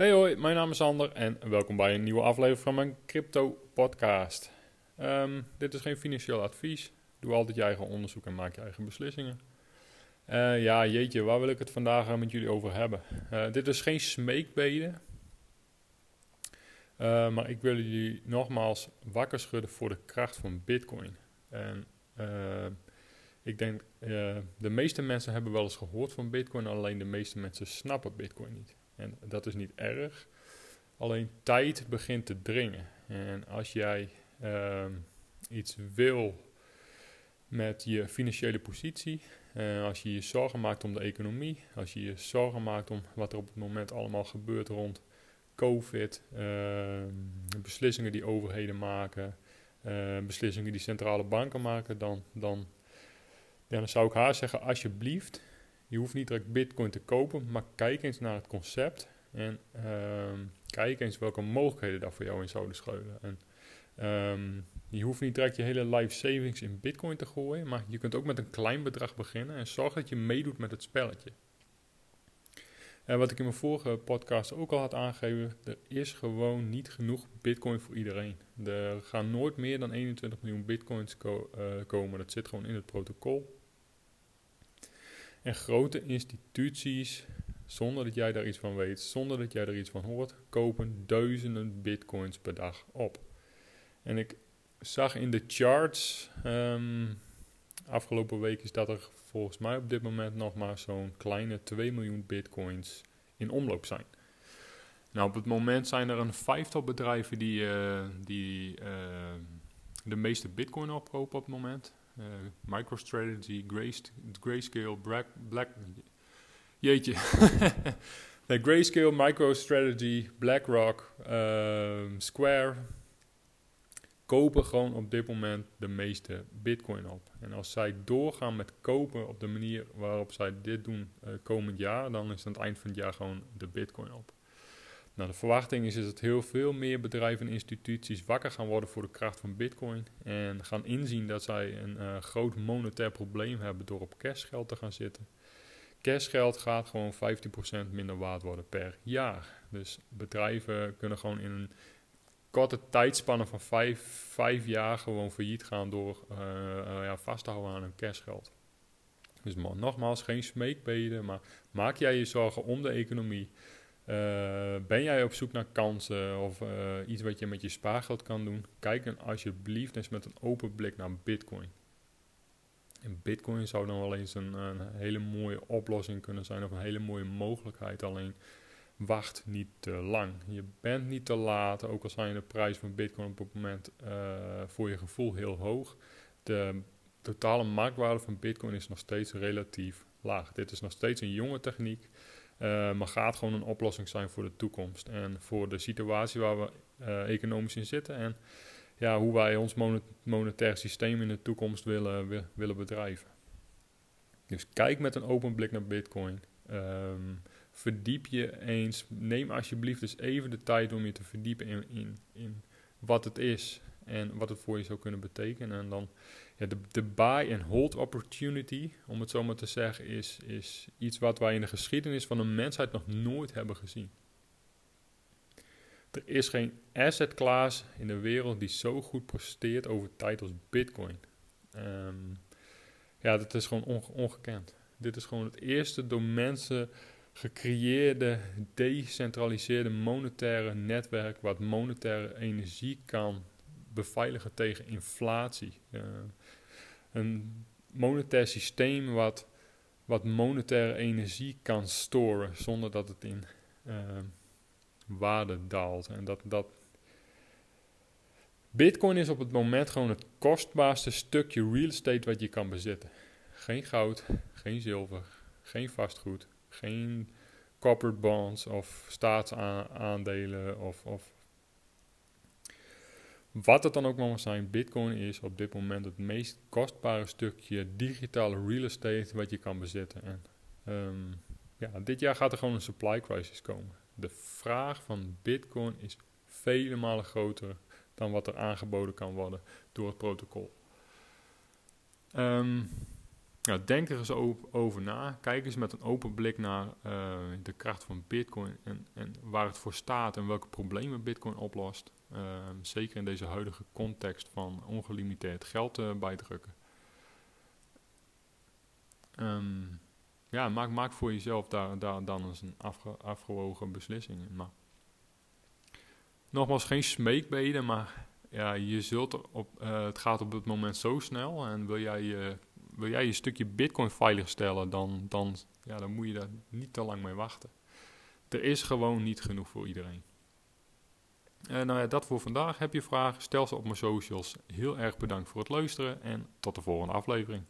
Hey hoi, mijn naam is Sander en welkom bij een nieuwe aflevering van mijn crypto podcast. Ehm, dit is geen financieel advies. Doe altijd je eigen onderzoek en maak je eigen beslissingen. Uh, ja, jeetje, waar wil ik het vandaag eh, met jullie over hebben? Uh, dit is geen smeekbeden. maar ik wil jullie nogmaals wakker schudden voor de kracht van Bitcoin. En ik denk, de meeste mensen hebben wel eens gehoord van Bitcoin, alleen de meeste mensen snappen Bitcoin niet. En dat is niet erg. Alleen tijd begint te dringen. En als jij uh, iets wil met je financiële positie, uh, als je je zorgen maakt om de economie, als je je zorgen maakt om wat er op het moment allemaal gebeurt rond COVID, uh, beslissingen die overheden maken, uh, beslissingen die centrale banken maken, dan, dan, ja, dan zou ik haar zeggen: alsjeblieft, je hoeft niet direct Bitcoin te kopen, maar kijk eens naar het concept en ehm, kijk eens welke mogelijkheden daar voor jou in zouden schuilen. En, um, je hoeft niet direct je hele life savings in Bitcoin te gooien, maar je kunt ook met een klein bedrag beginnen en zorg dat je meedoet met het spelletje. En wat ik in mijn vorige podcast ook al had aangegeven, er is gewoon niet genoeg Bitcoin voor iedereen. Er gaan nooit meer dan 21 miljoen Bitcoins uh, komen. Dat zit gewoon in het protocol. En grote instituties, zonder dat jij daar iets van weet, zonder dat jij er iets van hoort, kopen duizenden bitcoins per dag op. En ik zag in de charts, um, afgelopen week is dat er volgens mij op dit moment nog maar zo'n kleine 2 miljoen bitcoins in omloop zijn. Nou, op het moment zijn er een vijftal bedrijven die, uh, die uh, de meeste bitcoin opkopen op het moment. Uh, MicroStrategy, Grayscale, Black, Black jeetje. Grayscale, MicroStrategy, BlackRock, uh, Square kopen gewoon op dit moment de meeste bitcoin op. En als zij doorgaan met kopen op de manier waarop zij dit doen uh, komend jaar, dan is aan het eind van het jaar gewoon de bitcoin op. Nou, de verwachting is, dat heel veel meer bedrijven en instituties wakker gaan worden voor de kracht van Bitcoin. En gaan inzien dat zij een uh, groot monetair probleem hebben door op cashgeld te gaan zitten. Cashgeld gaat gewoon 15% minder waard worden per jaar. Dus bedrijven kunnen gewoon in een korte tijdspanne van 5, 5 jaar gewoon failliet gaan door uh, uh, ja, vast te houden aan hun cashgeld. Dus nogmaals, geen smeekbeden, maar maak jij je zorgen om de economie. Uh, ben jij op zoek naar kansen of uh, iets wat je met je spaargeld kan doen? Kijk dan alsjeblieft eens met een open blik naar Bitcoin. En Bitcoin zou dan wel eens een, een, hele mooie oplossing kunnen zijn of een hele mooie mogelijkheid. Alleen wacht niet te lang. Je bent niet te laat, ook al zijn de prijs van Bitcoin op het moment uh, voor je gevoel heel hoog. De totale marktwaarde van Bitcoin is nog steeds relatief laag. Dit is nog steeds een jonge techniek. Uh, maar gaat gewoon een oplossing zijn voor de toekomst en voor de situatie waar we uh, economisch in zitten en ja, hoe wij ons monetair systeem in de toekomst willen, willen bedrijven. Dus kijk met een open blik naar Bitcoin. Um, verdiep je eens. Neem alsjeblieft eens even de tijd om je te verdiepen in, in wat het is en wat het voor je zou kunnen betekenen. En dan ja, de, de buy and hold opportunity, om het zo maar te zeggen, is, is iets wat wij in de geschiedenis van de mensheid nog nooit hebben gezien. Er is geen asset class in de wereld die zo goed presteert over tijd als Bitcoin. Um, ja, dat is gewoon onge ongekend. Dit is gewoon het eerste door mensen gecreëerde, decentraliseerde monetaire netwerk wat monetaire energie kan beveiligen tegen inflatie. Uh, een monetair systeem wat, wat monetaire energie kan storen zonder dat het in uh, waarde daalt. En dat, dat Bitcoin is op het moment gewoon het kostbaarste stukje real estate wat je kan bezitten. Geen goud, geen zilver, geen vastgoed, geen corporate bonds of staatsaandelen of, of wat het dan ook mag zijn, Bitcoin is op dit moment het meest kostbare stukje digitale real estate wat je kan bezitten. En um, ja, dit jaar gaat er gewoon een supply crisis komen. De vraag van Bitcoin is vele malen groter dan wat er aangeboden kan worden door het protocol. Um, Denk er eens over na. Kijk eens met een open blik naar uh, de kracht van Bitcoin en, en, waar het voor staat en welke problemen Bitcoin oplost. Uh, zeker in deze huidige context van ongelimiteerd geld uh, bijdrukken. Um, ja, maak, maak voor jezelf daar, dan eens een afge, afgewogen beslissing in. Maar nogmaals, geen smeekbeden, maar ja, je zult op, uh, het gaat op het moment zo snel en wil jij je wil jij je stukje bitcoin veiligstellen, dan, dan, ja, dan moet je daar niet te lang mee wachten. Er is gewoon niet genoeg voor iedereen. Uh, nou ja, dat voor vandaag. Heb je vragen? Stel ze op mijn socials. Heel erg bedankt voor het luisteren en tot de volgende aflevering.